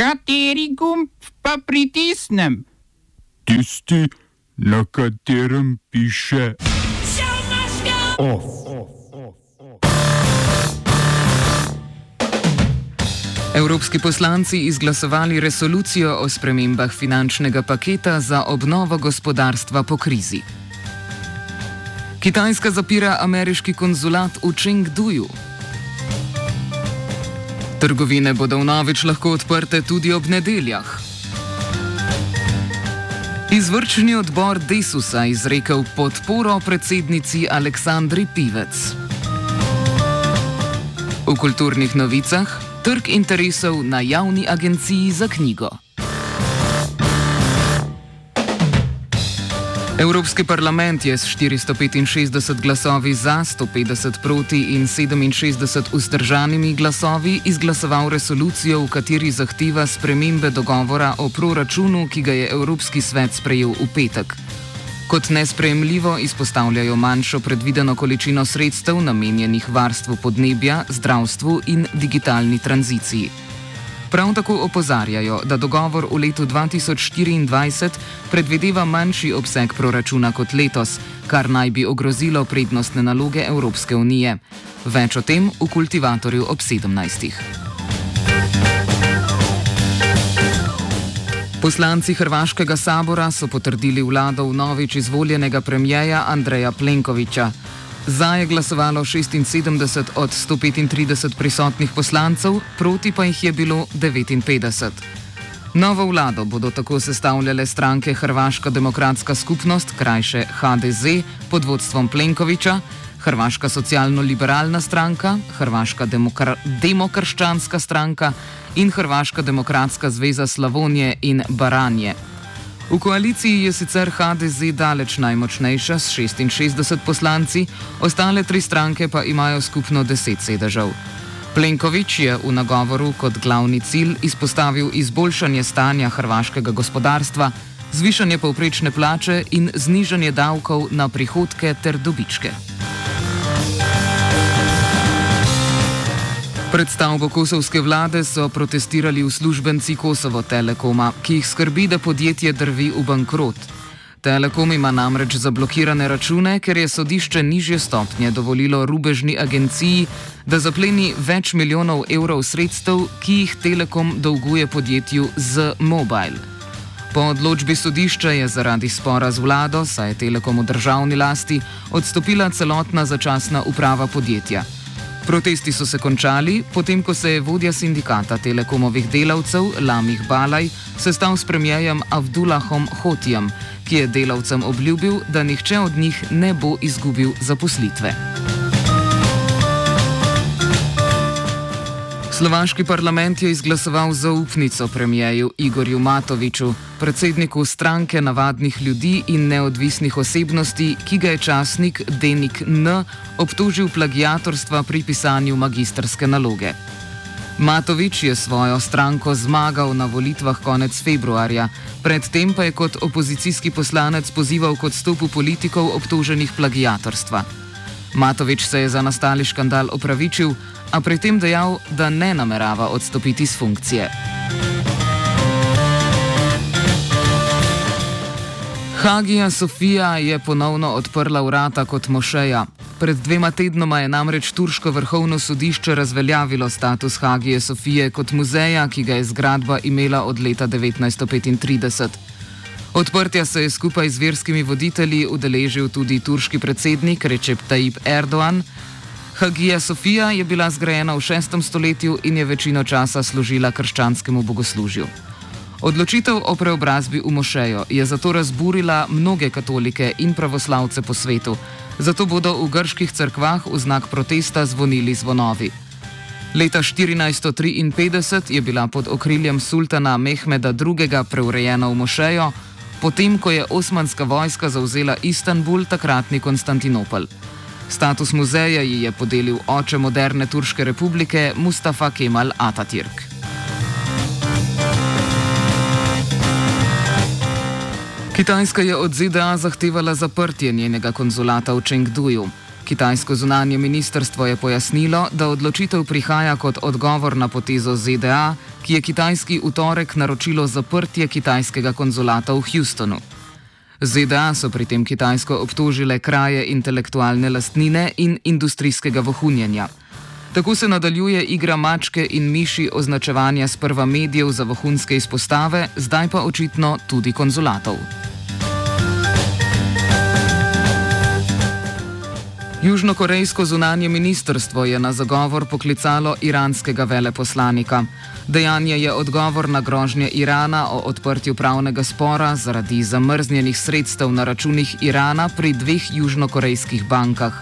Kateri gumb pa pritisnem? Tisti, na katerem piše OF. Evropski poslanci izglasovali resolucijo o spremembah finančnega paketa za obnovo gospodarstva po krizi. Kitajska zapira ameriški konzulat v Chengduju. Trgovine bodo vnovič lahko odprte tudi ob nedeljah. Izvršni odbor Desusa izrekel podporo predsednici Aleksandri Pivec. V kulturnih novicah trg interesov na javni agenciji za knjigo. Evropski parlament je s 465 glasovi za, 150 proti in 67 vzdržanimi glasovi izglasoval resolucijo, v kateri zahteva spremembe dogovora o proračunu, ki ga je Evropski svet sprejel v petek. Kot nesprejemljivo izpostavljajo manjšo predvideno količino sredstev namenjenih varstvu podnebja, zdravstvu in digitalni tranziciji. Prav tako opozarjajo, da dogovor v letu 2024 predvideva manjši obseg proračuna kot letos, kar naj bi ogrozilo prednostne naloge Evropske unije. Več o tem v kultivatorju ob 17. Poslanci Hrvaškega sabora so potrdili vlado v novič izvoljenega premijeja Andreja Plenkoviča. Za je glasovalo 76 od 135 prisotnih poslancev, proti pa jih je bilo 59. Novo vlado bodo tako sestavljale stranke Hrvaška demokratska skupnost, krajše HDZ, pod vodstvom Plenkoviča, Hrvaška socialno-liberalna stranka, Hrvaška demokra demokrščanska stranka in Hrvaška demokratska zveza Slavonije in Baranje. V koaliciji je sicer HDZ daleč najmočnejša s 66 poslanci, ostale tri stranke pa imajo skupno 10 sedežev. Plenković je v nagovoru kot glavni cilj izpostavil izboljšanje stanja hrvaškega gospodarstva, zvišanje povprečne plače in znižanje davkov na prihodke ter dobičke. Pred stavbo kosovske vlade so protestirali uslužbenci Kosovo Telekoma, ki jih skrbi, da podjetje drvi v bankrot. Telekom ima namreč zablokirane račune, ker je sodišče nižje stopnje dovolilo rubežni agenciji, da zapleni več milijonov evrov sredstev, ki jih Telekom dolguje podjetju z Mobile. Po odločbi sodišča je zaradi spora z vlado, saj je Telekom v državni lasti, odstopila celotna začasna uprava podjetja. Protesti so se končali, potem ko se je vodja sindikata telekomovih delavcev Lamih Balaj sestal s premijejem Abdullahom Hotijem, ki je delavcem obljubil, da nihče od njih ne bo izgubil zaposlitve. Slovaški parlament je izglasoval zaupnico premijeju Igorju Matoviču, predsedniku stranke navadnih ljudi in neodvisnih osebnosti, ki ga je časnik Denik N. obtožil plagiatorstva pri pisanju magistrske naloge. Matovič je svojo stranko zmagal na volitvah konec februarja, predtem pa je kot opozicijski poslanec pozival k odstopu politikov obtoženih plagiatorstva. Matovič se je za nastali škandal opravičil, a pri tem dejal, da ne namerava odstopiti z funkcije. Hagija Sofija je ponovno odprla vrata kot mošeja. Pred dvema tednoma je namreč Turško vrhovno sodišče razveljavilo status Hagije Sofije kot muzeja, ki ga je zgradba imela od leta 1935. Odprtja se je skupaj z verskimi voditelji udeležil tudi turški predsednik Recep Tayyip Erdoğan. Hagija Sofija je bila zgrajena v 6. stoletju in je večino časa služila krščanskemu bogoslužju. Odločitev o preobrazbi v mošejo je zato razburila mnoge katolike in pravoslavce po svetu, zato bodo v grških cerkvah v znak protesta zvonili zvonovi. Leta 1453 je bila pod okriljem sultana Mehmeda II. preurejena v mošejo, potem ko je osmanska vojska zauzela Istanbul, takratni Konstantinopel. Status muzeja ji je podelil oče moderne Turške republike Mustafa Kemal Atatürk. Kitajska je od ZDA zahtevala zaprtje njenega konzulata v Chengduju. Kitajsko zunanje ministrstvo je pojasnilo, da odločitev prihaja kot odgovor na potezo ZDA, ki je kitajski v torek naročilo zaprtje kitajskega konzulata v Houstonu. ZDA so pri tem Kitajsko obtožile kraje intelektualne lastnine in industrijskega vohunjenja. Tako se nadaljuje igra mačke in miši označevanja sprva medijev za vohunske izpostave, zdaj pa očitno tudi konzulatov. Južnokorejsko zunanje ministrstvo je na zagovor poklicalo iranskega veleposlanika. Dejanje je odgovor na grožnje Irana o odprtju pravnega spora zaradi zamrznjenih sredstev na računih Irana pri dveh južnokorejskih bankah.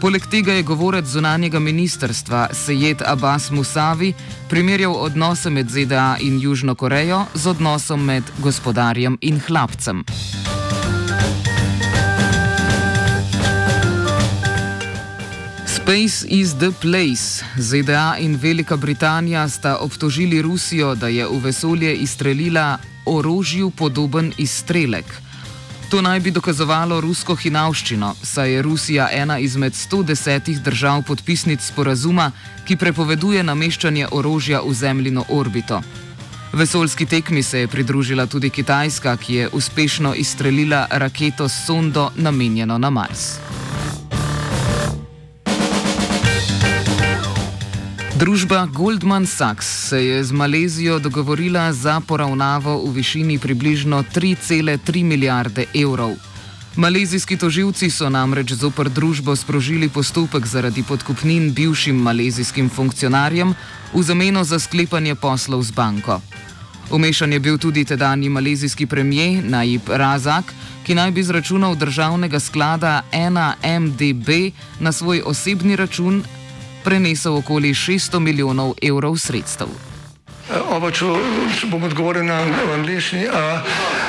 Poleg tega je govorec zunanjega ministrstva Sejed Abbas Musavi primerjal odnose med ZDA in Južno Korejo z odnosom med gospodarjem in hlapcem. Space is the place. ZDA in Velika Britanija sta obtožili Rusijo, da je v vesolje izstrelila orožju podoben izstrelek. To naj bi dokazovalo rusko hinavščino, saj je Rusija ena izmed 110 držav podpisnic sporazuma, ki prepoveduje nameščanje orožja v zemljino orbito. Vesoljski tekmi se je pridružila tudi Kitajska, ki je uspešno izstrelila raketo s sondo namenjeno na Mars. Družba Goldman Sachs se je z Malezijo dogovorila za poravnavo v višini približno 3,3 milijarde evrov. Malezijski toživci so namreč zopr družbo sprožili postopek zaradi podkupnin bivšim malezijskim funkcionarjem v zameno za sklepanje poslov z banko. Umešan je bil tudi tedajni malezijski premijer Najib Razak, ki naj bi zračunal državnega sklada 1MDB na svoj osebni račun prenesel okoli 600 milijonov evrov sredstev. Oba, če, če bom odgovoril na angliški.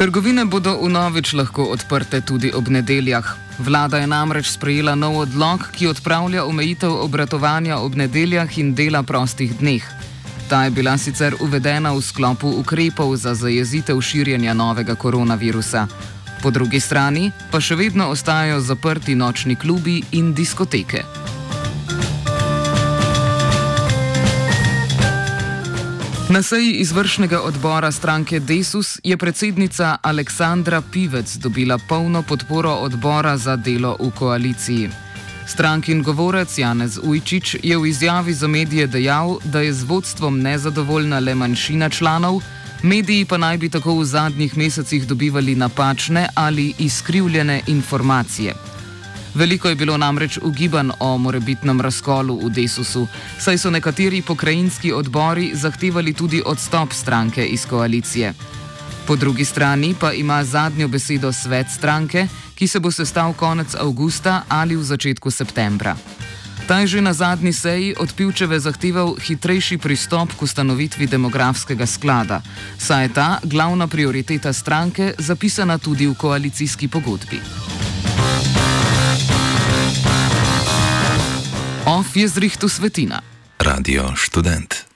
Trgovine bodo vnovič lahko odprte tudi ob nedeljah. Vlada je namreč sprejela nov odlog, ki odpravlja omejitev obratovanja ob nedeljah in dela prostih dneh. Ta je bila sicer uvedena v sklopu ukrepov za zajezitev širjenja novega koronavirusa. Po drugi strani pa še vedno ostajajo zaprti nočni klubi in diskoteke. Na seji izvršnega odbora stranke Desus je predsednica Aleksandra Pivec dobila polno podporo odbora za delo v koaliciji. Strankin govorec Janez Ujčič je v izjavi za medije dejal, da je z vodstvom nezadovoljna le manjšina članov, mediji pa naj bi tako v zadnjih mesecih dobivali napačne ali izkrivljene informacije. Veliko je bilo namreč ugiban o morebitnem razkolu v Desusu, saj so nekateri pokrajinski odbori zahtevali tudi odstop stranke iz koalicije. Po drugi strani pa ima zadnjo besedo svet stranke, ki se bo sestal konec avgusta ali v začetku septembra. Ta je že na zadnji seji od Pivčeve zahteval hitrejši pristop k ustanovitvi demografskega sklada, saj je ta glavna prioriteta stranke zapisana tudi v koalicijski pogodbi. Off je zrihtu svetina. Radio študent.